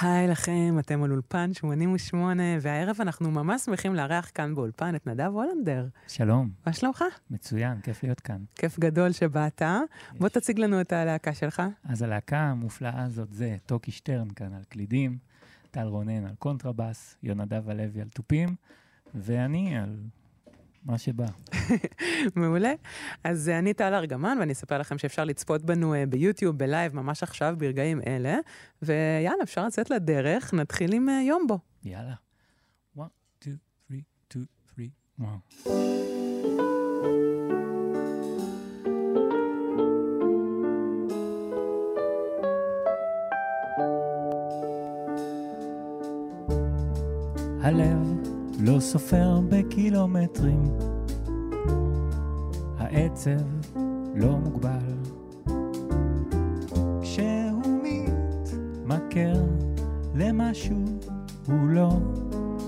היי לכם, אתם על אולפן 88, והערב אנחנו ממש שמחים לארח כאן באולפן את נדב הולנדר. שלום. מה שלומך? מצוין, כיף להיות כאן. כיף גדול שבאת. יש. בוא תציג לנו את הלהקה שלך. אז הלהקה המופלאה הזאת זה טוקי שטרן כאן על קלידים, טל רונן על קונטרבאס, יונדב הלוי על תופים, ואני על מה שבא. מעולה. אז אני טל ארגמן, ואני אספר לכם שאפשר לצפות בנו uh, ביוטיוב, ב live, ממש עכשיו, ברגעים אלה. ויאללה, אפשר לצאת לדרך, נתחיל עם uh, יומבו. יאללה. 1, 2, 3, 2, 3, וואו. הלב לא סופר בקילומטרים, העצב לא מוגבל. כשהוא מתמכר למשהו, הוא לא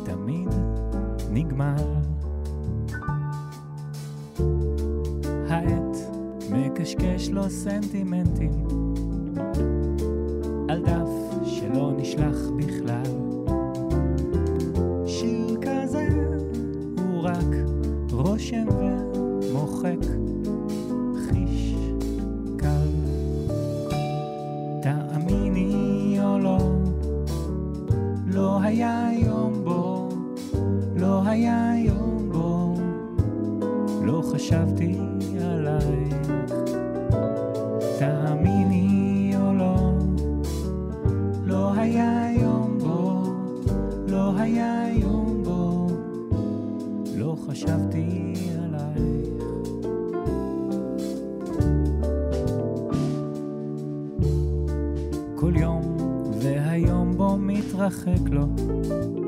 תמיד נגמר. העט מקשקש לו סנטימנטים על דף שלא נשלח בכלל. רושם ומוחק חיש קל. תאמיני או לא, לא היה יום בו, לא היה יום בו, לא חשבתי עלייך. תאמיני או לא, לא היה יום בו, לא היה יום בו, לא חשבתי מתרחק לו.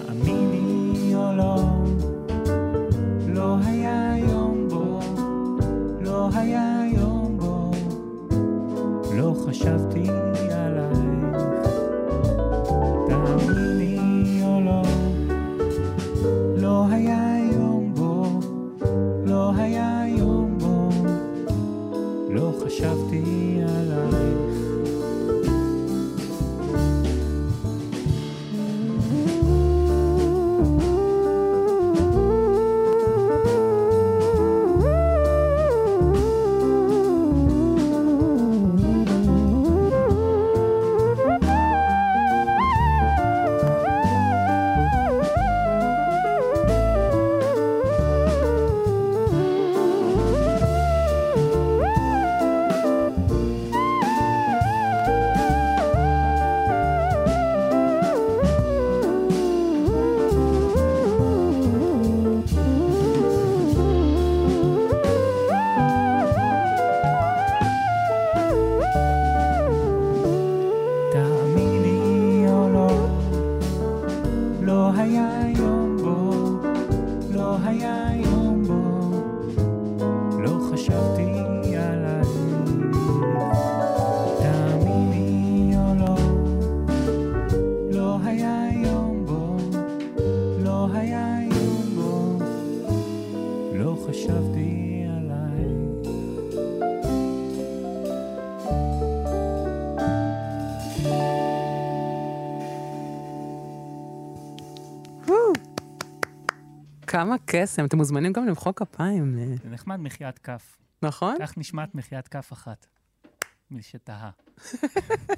תאמיני או כמה קסם, אתם מוזמנים גם למחוא כפיים. זה נחמד מחיית כף. נכון? כך נשמעת מחיית כף אחת, מי שתהה.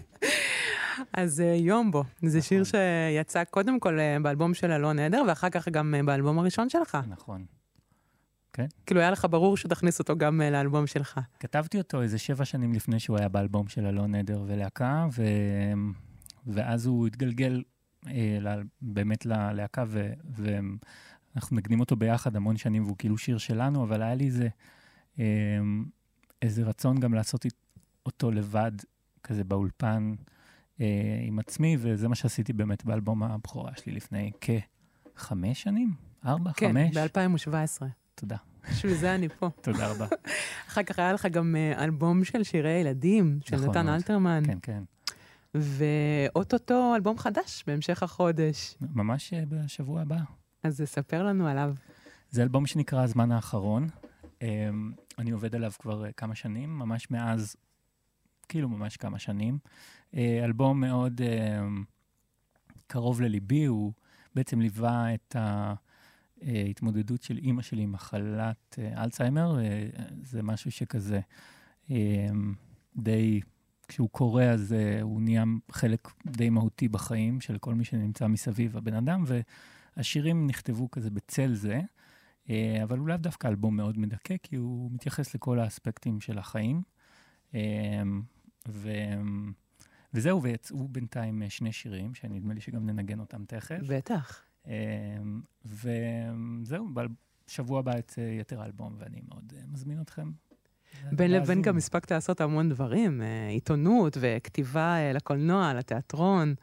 אז uh, יומבו, זה נכון. שיר שיצא קודם כל uh, באלבום של אלון עדר, ואחר כך גם uh, באלבום הראשון שלך. נכון. כן. כאילו היה לך ברור שתכניס אותו גם לאלבום שלך. כתבתי אותו איזה שבע שנים לפני שהוא היה באלבום של אלון עדר ולהקה, ו... ואז הוא התגלגל אה, באמת ללהקה, ו... ואנחנו מנגנים אותו ביחד המון שנים, והוא כאילו שיר שלנו, אבל היה לי איזה איזה רצון גם לעשות אותו לבד, כזה באולפן אה, עם עצמי, וזה מה שעשיתי באמת באלבום הבכורה שלי לפני כחמש שנים? ארבע? כן, חמש? כן, ב-2017. תודה. בשביל זה אני פה. תודה רבה. אחר כך היה לך גם אה, אלבום של שירי ילדים, של נכון נתן. אלתרמן. כן, כן. ואו-טו-טו אלבום חדש בהמשך החודש. ממש אה, בשבוע הבא. אז ספר לנו עליו. זה אלבום שנקרא הזמן האחרון. אמ, אני עובד עליו כבר אה, כמה שנים, ממש מאז, כאילו ממש כמה שנים. אה, אלבום מאוד אמ, קרוב לליבי, הוא בעצם ליווה את ההתמודדות של אימא שלי עם מחלת אה, אלצהיימר. זה משהו שכזה אמ, די, כשהוא קורה אז הוא נהיה חלק די מהותי בחיים של כל מי שנמצא מסביב הבן אדם, והשירים נכתבו כזה בצל זה. אה, אבל הוא לאו דווקא אלבום מאוד מדכא, כי הוא מתייחס לכל האספקטים של החיים. אה, ו... וזהו, ויצאו בינתיים אה, שני שירים, שנדמה לי שגם ננגן אותם תכף. בטח. וזהו, בשבוע הבא יצא יתר אלבום, ואני מאוד מזמין אתכם. בין לבין גם הספקת לעשות המון דברים, עיתונות וכתיבה לקולנוע, לתיאטרון.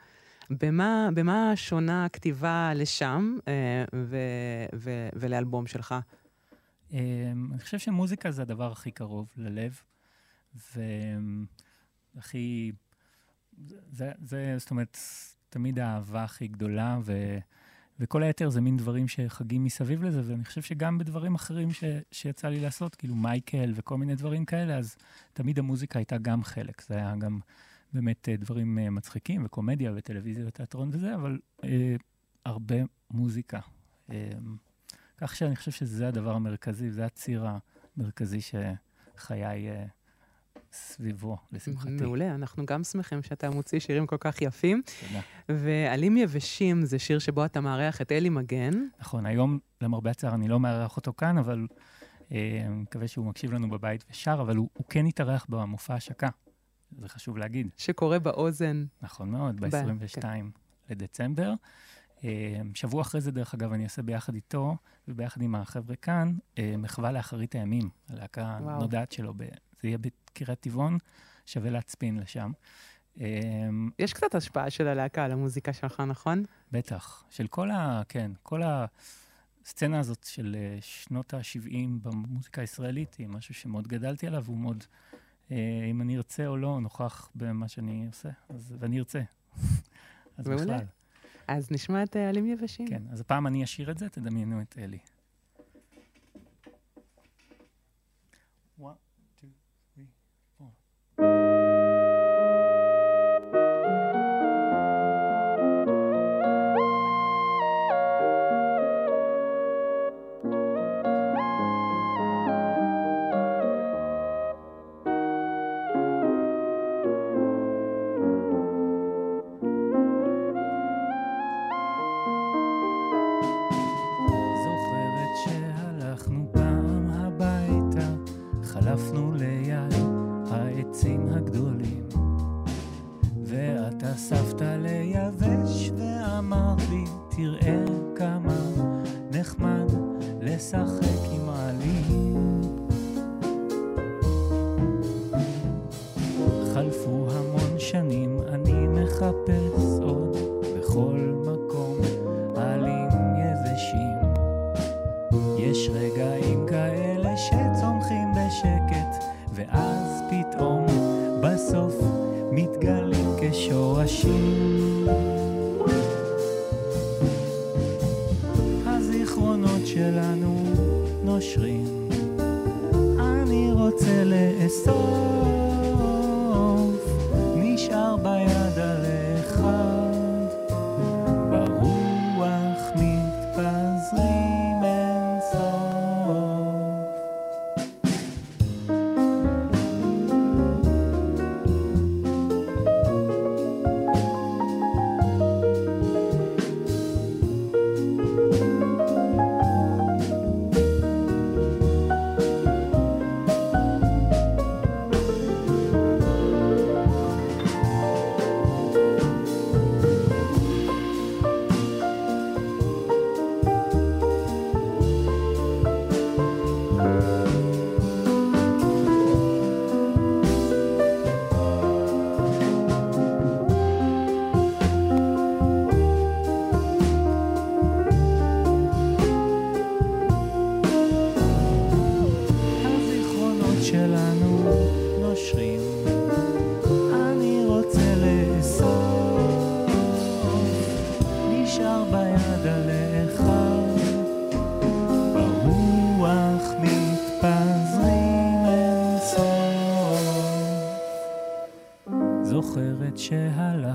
במה, במה שונה הכתיבה לשם אה, ו, ו, ולאלבום שלך? אה, אני חושב שמוזיקה זה הדבר הכי קרוב ללב, והכי... זה, זה, זאת אומרת, תמיד האהבה הכי גדולה, ו, וכל היתר זה מין דברים שחגים מסביב לזה, ואני חושב שגם בדברים אחרים ש, שיצא לי לעשות, כאילו מייקל וכל מיני דברים כאלה, אז תמיד המוזיקה הייתה גם חלק. זה היה גם... באמת אה, דברים אה, מצחיקים, וקומדיה, וטלוויזיה, ותיאטרון וזה, אבל אה, הרבה מוזיקה. אה, כך שאני חושב שזה הדבר המרכזי, זה הציר המרכזי שחיי אה, סביבו, לשמחתי. מעולה, אנחנו גם שמחים שאתה מוציא שירים כל כך יפים. תודה. ועלים יבשים זה שיר שבו אתה מארח את אלי מגן. נכון, היום, למרבה הצער, אני לא מארח אותו כאן, אבל אה, אני מקווה שהוא מקשיב לנו בבית ושר, אבל הוא, הוא כן התארח במופע השקה. זה חשוב להגיד. שקורה באוזן. נכון מאוד, ב-22 כן. לדצמבר. אה, שבוע אחרי זה, דרך אגב, אני אעשה ביחד איתו וביחד עם החבר'ה כאן, אה, מחווה לאחרית הימים, הלהקה הנודעת שלו. ב... זה יהיה בקריית טבעון, שווה להצפין לשם. אה, יש קצת השפעה של הלהקה על המוזיקה שלך, נכון? בטח. של כל ה... כן, כל הסצנה הזאת של שנות ה-70 במוזיקה הישראלית היא משהו שמאוד גדלתי עליו, והוא מאוד אם אני ארצה או לא נוכח במה שאני עושה, אז, ואני ארצה. אז בכלל. אז נשמע את עלים יבשים. כן, אז הפעם אני אשאיר את זה, תדמיינו את אלי. לחפש עוד בכל מקום עלים יבשים. יש רגעים כאלה שצומחים בשקט, ואז פתאום בסוף מתגלים כשורשים. הזיכרונות שלנו נושרים, אני רוצה לאסור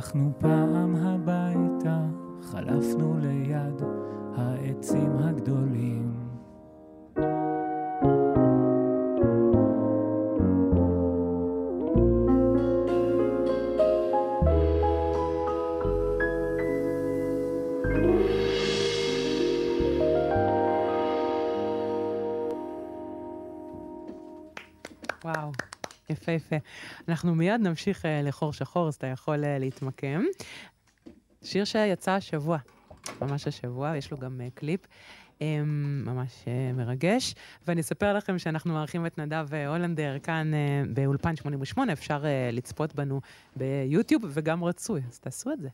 שהלכנו פעם הביתה, חלפנו ליד העצים הגדולים. יפהפה. אנחנו מיד נמשיך uh, לחור שחור, אז אתה יכול uh, להתמקם. שיר שיצא השבוע, ממש השבוע, יש לו גם uh, קליפ. um, ממש מרגש. ואני אספר לכם שאנחנו מארחים את נדב הולנדר כאן באולפן 88, אפשר לצפות בנו ביוטיוב, וגם רצוי, אז תעשו את זה.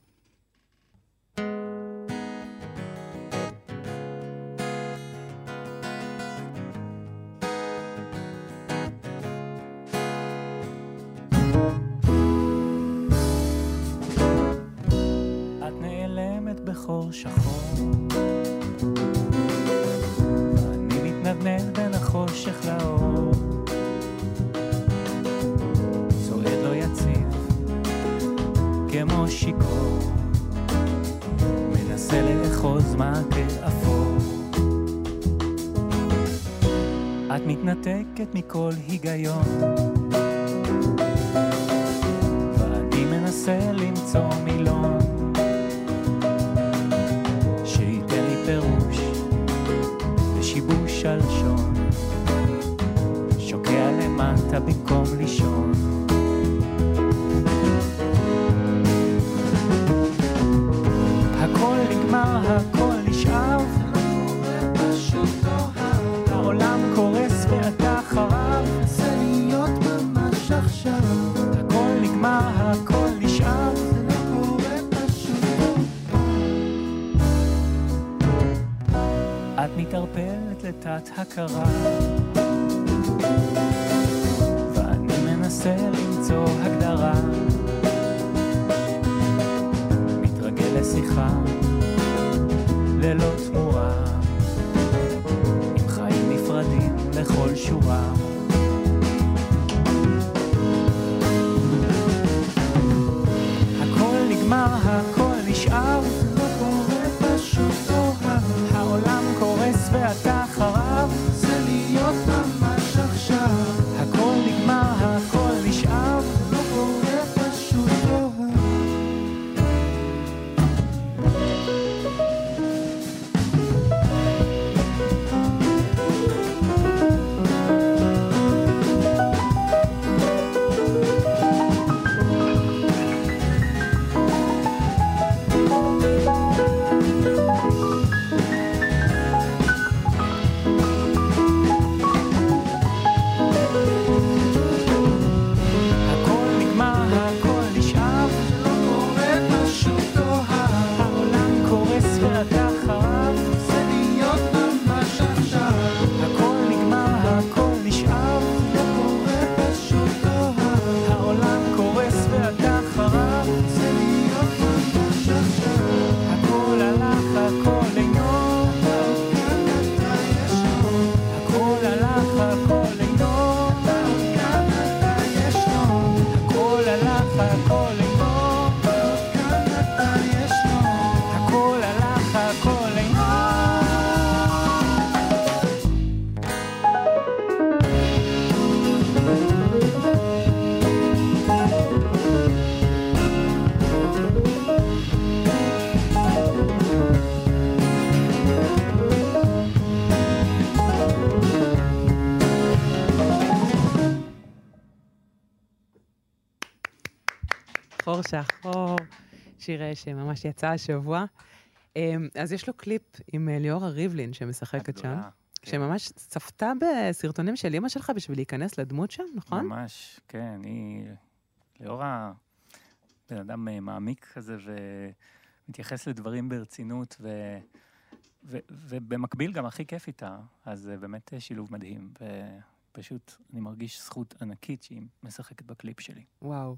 בחור שחור. ואני מתנדנד בין החושך לאור. צועד לא יציב כמו שיכור. מנסה לאחוז מעקה אפור את מתנתקת מכל היגיון נגמר, הכל נשאר. העולם קורס ואתה אחריו זה להיות ממש עכשיו, הכל נגמר, הכל נשאר. לא. את מתערפלת לתת הכרה שיר אה, שממש יצא השבוע. אמ, אז יש לו קליפ עם אה, ליאורה ריבלין שמשחקת שם, כן. שממש צפתה בסרטונים של אימא שלך בשביל להיכנס לדמות שם, נכון? ממש, כן, היא... ליאורה בן אדם אה, מעמיק כזה ומתייחס לדברים ברצינות, ו... ו... ובמקביל גם הכי כיף איתה, אז זה באמת שילוב מדהים. ו... פשוט, אני מרגיש זכות ענקית שהיא משחקת בקליפ שלי. וואו.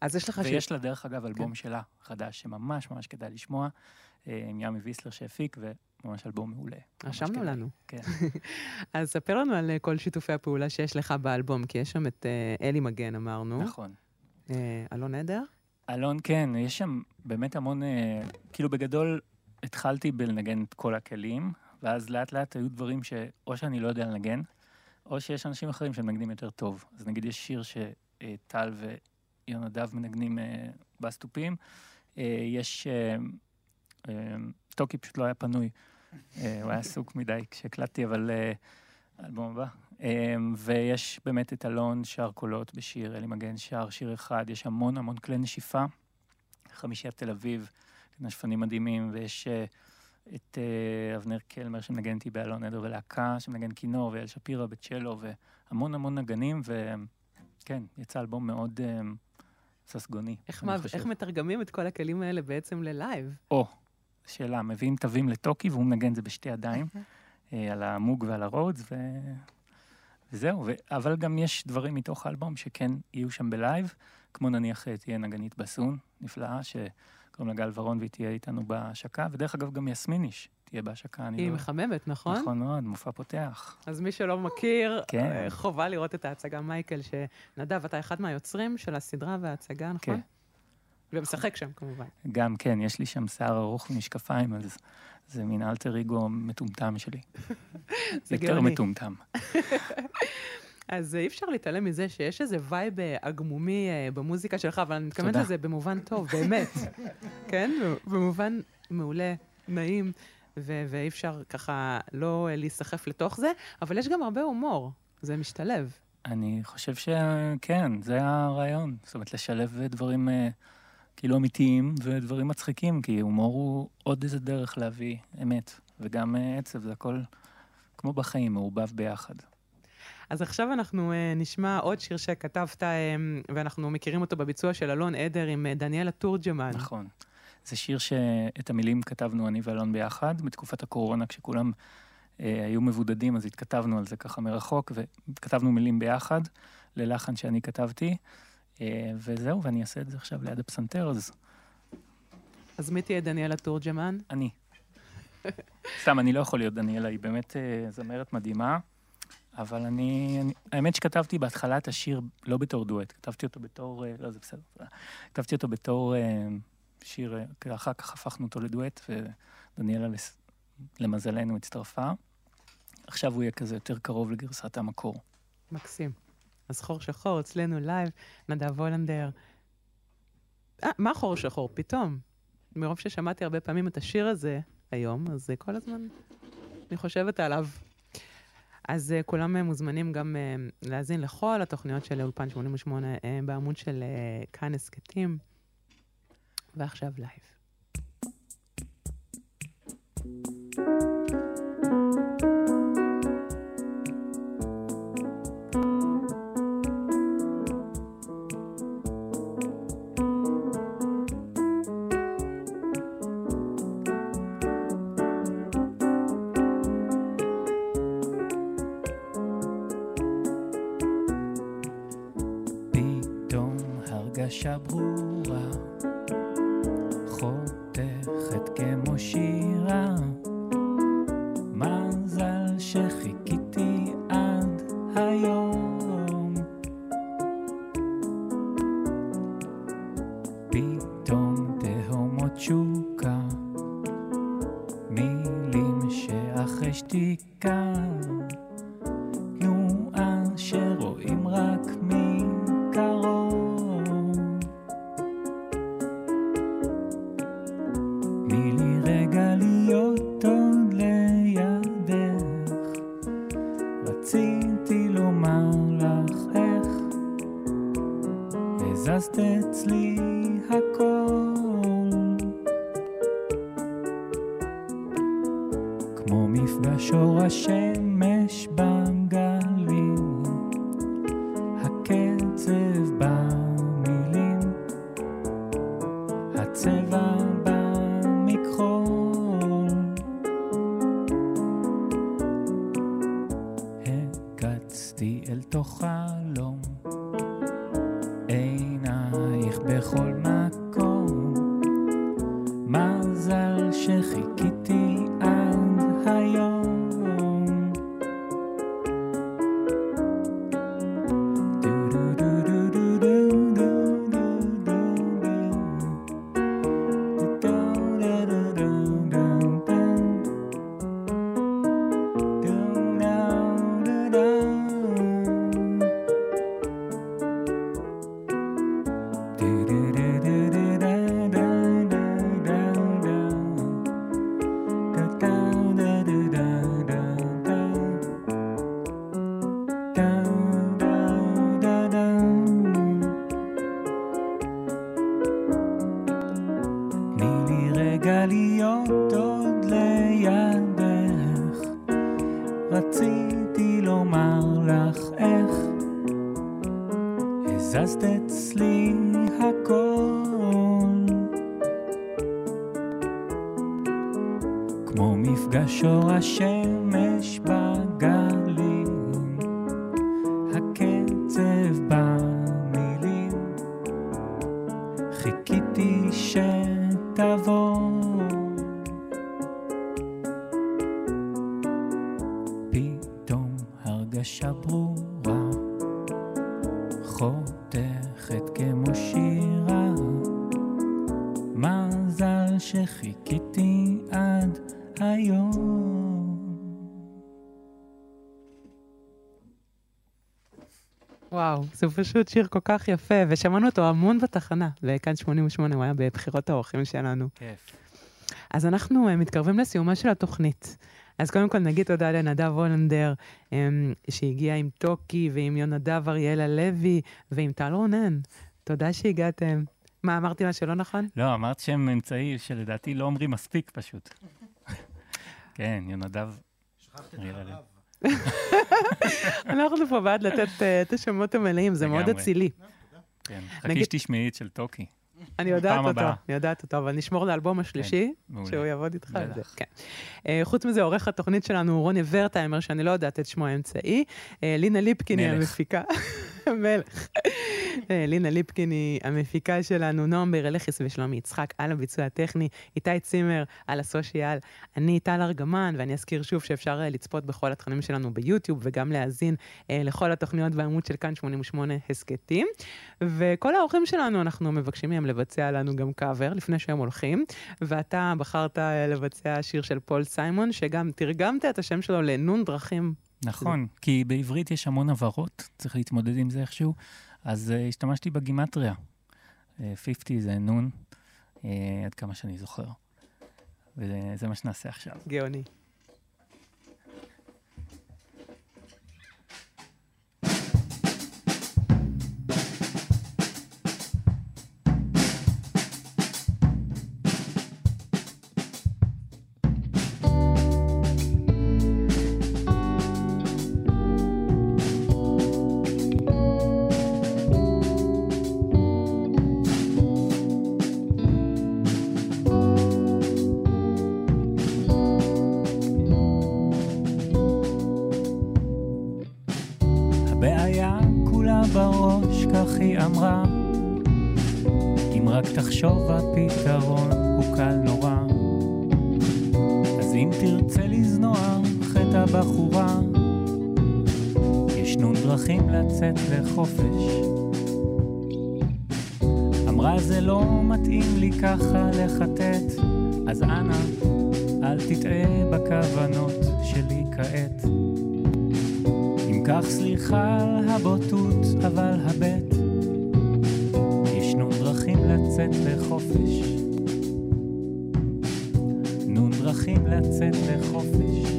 אז יש לך... ויש לה, דרך אגב, אלבום שלה, חדש, שממש ממש כדאי לשמוע, אה, עם ימי ויסלר שהפיק, וממש אלבום מעולה. רשמנו. לנו. כן. אז ספר לנו על אה, כל שיתופי הפעולה שיש לך באלבום, כי יש שם את אה, אלי מגן, אמרנו. נכון. אלון עדר? אלון, כן, יש שם באמת המון, כאילו בגדול התחלתי בלנגן את כל הכלים, ואז לאט לאט היו דברים שאו שאני לא יודע לנגן, או שיש אנשים אחרים שמנגנים יותר טוב. אז נגיד יש שיר שטל ויונדב מנגנים אה, בסטופים, אה, יש... אה, טוקי פשוט לא היה פנוי, הוא היה עסוק מדי כשהקלטתי, אבל האלבום הבא. ויש באמת את אלון שר קולות בשיר, אלי מגן שר שיר אחד, יש המון המון כלי נשיפה. חמישיית תל אביב, נשפנים מדהימים, ויש את אבנר קלמר שמנגן איתי באלון עדר ולהקה, שמנגן כינור, ויעל שפירא בצ'לו, והמון המון נגנים, וכן, יצא אלבום מאוד ססגוני. איך, מה. איך מתרגמים את כל הכלים האלה בעצם ל live? או, שאלה, מביאים תווים לטוקי והוא מנגן את זה בשתי ידיים, אה, על המוג ועל הרודס, ו... וזהו, ו... אבל גם יש דברים מתוך האלבום שכן יהיו שם ב live, כמו נניח אה, תהיה נגנית בסון, נפלאה, שקוראים לה גל ורון והיא תהיה איתנו בהשקה, ודרך אגב גם יסמיניש תהיה בהשקה, אני היא לא... מחממת, נכון? נכון מאוד, מופע פותח. אז מי שלא מכיר, כן. אה, חובה לראות את ההצגה מייקל, שנדב, אתה אחד מהיוצרים של הסדרה וההצגה, נכון? כן. ומשחק שם, כמובן. גם כן, יש לי שם שיער ארוך ומשקפיים, אז זה מין אלטר אגו מטומטם שלי. זה יותר. מטומטם. אז אה, אי אפשר להתעלם מזה שיש איזה vibe עגמומי אה, במוזיקה שלך, אבל אני מתכוונת. לזה במובן טוב, באמת. כן? במובן מעולה, נעים, ו- ואי אפשר ככה לא אה, להיסחף לתוך זה, אבל יש גם הרבה הומור, זה משתלב. אני חושב שכן, זה הרעיון. זאת אומרת, לשלב דברים אה, כאילו אמיתיים ודברים מצחיקים, כי הומור הוא עוד איזה דרך להביא אמת. וגם אה, עצב, זה הכל כמו בחיים, מעורבב ביחד. אז עכשיו אנחנו נשמע עוד שיר שכתבת, ואנחנו מכירים אותו בביצוע של אלון עדר עם דניאלה תורג'מן. נכון. זה שיר שאת המילים כתבנו אני ואלון ביחד, בתקופת הקורונה, כשכולם אה, היו מבודדים, אז התכתבנו על זה ככה מרחוק, וכתבנו מילים ביחד, ללחן שאני כתבתי, אה, וזהו, ואני אעשה את זה עכשיו ליד הפסנתר, אז אז מי תהיה דניאלה תורג'מן? אני. סתם, אני לא יכול להיות דניאלה, היא באמת אה, זמרת מדהימה, אבל אני, אני... האמת שכתבתי בהתחלה את השיר לא בתור דואט, כתבתי אותו בתור... אה, לא, זה בסדר. כתבתי אותו בתור אה, שיר, אה, אחר כך הפכנו אותו לדואט, ודניאלה, למזלנו, הצטרפה. עכשיו הוא יהיה כזה יותר קרוב לגרסת המקור. מקסים. אז חור שחור, אצלנו live, נדב הולנדר. אה, מה חור שחור? פתאום. מרוב ששמעתי הרבה פעמים את השיר הזה היום, אז זה כל הזמן, אני חושבת עליו. אז uh, כולם uh, מוזמנים גם uh, להאזין לכל התוכניות של אולפן 88 uh, בעמוד של uh, כאן הסכתים. ועכשיו לייב. Ikan. בכל מקום, רציתי לומר לך איך הזזת אצלי הכל. כמו מפגש אור השמש בגלים, פשוט שיר כל כך יפה, ושמענו אותו המון בתחנה, וכאן 88, הוא היה בבחירות האורחים שלנו. כיף. אז אנחנו אה, מתקרבים לסיומה של התוכנית. אז קודם כל נגיד תודה לנדב הולנדר, אמ, שהגיע עם טוקי, ועם יונדב אריאל הלוי, ועם טל רונן. תודה שהגעתם. מה, אמרתי מה שלא נכון? לא, אמרת שם אמצעי שלדעתי לא אומרים מספיק פשוט. כן, יונדב. שכחת את אריאל הלוי. הרב. אנחנו פה בעד לתת אה, את השמות המלאים, זה מאוד. אצילי. כן, נגיד- חכי שתשמעי את של טוקי. אני יודעת אותו. אני יודעת אותו, אבל נשמור לאלבום השלישי, מעולה. שהוא יעבוד איתך על זה. כן. אה, חוץ מזה, עורך התוכנית שלנו הוא רוני ורטהיימר, שאני לא יודעת את שמו האמצעי. אה, לינה ליפקין היא. המפיקה. מלך. אה, לינה ליפקין היא המפיקה שלנו, נועם בירלכיס ושלומי יצחק על הביצוע הטכני, איתי צימר על הסושיאל, אני טל ארגמן, ואני אזכיר שוב שאפשר אה, לצפות בכל התכנים שלנו ביוטיוב, וגם להאזין אה, לכל התוכניות בעמוד של כאן 88 הסכתים. וכל האורחים שלנו, אנחנו מבקשים מהם לבצע לנו גם קאבר לפני שהם הולכים, ואתה בחרת לבצע שיר של פול סיימון, שגם תרגמת את השם שלו לנון דרכים. נכון, כי בעברית יש המון הבהרות, צריך להתמודד עם זה איכשהו, אז uh, השתמשתי בגימטריה. Uh, 50 זה נון, uh, עד כמה שאני זוכר. וזה מה שנעשה עכשיו. גאוני. אמרה. אם רק תחשוב הפתרון הוא קל נורא. אז אם תרצה לזנוח את הבחורה, יש נון דרכים לצאת לחופש. אמרה זה לא מתאים לי ככה לחטט, אז אנא, אל תטעה בכוונות שלי כעת. אם כך סליחה על הבוטות, אבל הבט, ישנו לצאת לחופש. נו דרכים לצאת לחופש.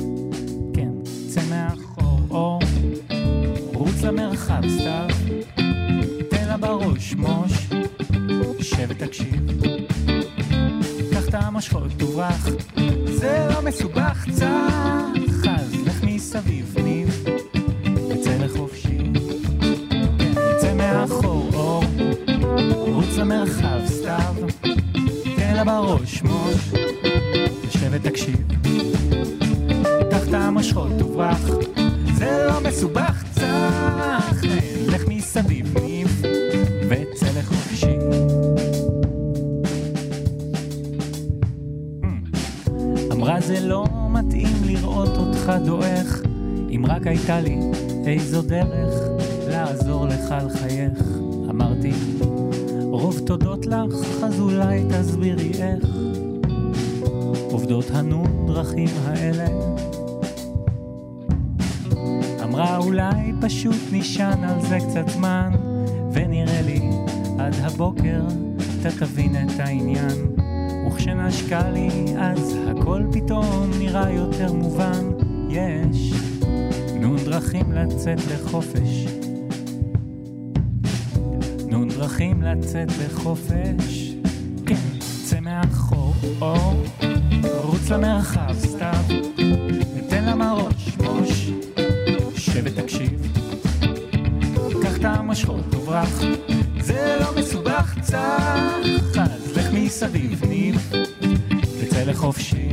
כן, צא מאחור, או רוץ למרחב סתיו, תן לה בראש מוש, שב ותקשיב. קח את המושכות וברח, זה לא מסובך צח, אז לך מסביב ניב. לחופשי, כן, מאחור רוץ לה בראש מוש, יושב ותקשיב, קח את המושכות וברח, זה לא מסובך צח, לך מסביב ניב. וצא לחופשי. אמרה זה לא מתאים לראות אותך דועך, אם רק הייתה לי איזו דרך לעזור לך לחייך. עובדות הנון דרכים האלה. אמרה אולי פשוט נשען על זה קצת זמן, ונראה לי עד הבוקר אתה תבין את העניין. וכשנשקה לי אז הכל פתאום נראה יותר מובן. יש נון דרכים לצאת לחופש. נון דרכים לצאת לחופש. כן, צא מאחור, או רוץ למרחב, סתיו. ניתן לה ראש, מוש, שב ותקשיב. קח את המושכות, תוברח, זה לא מסובך, צח. אז לך מסביב, ניב, תצא לחופשי.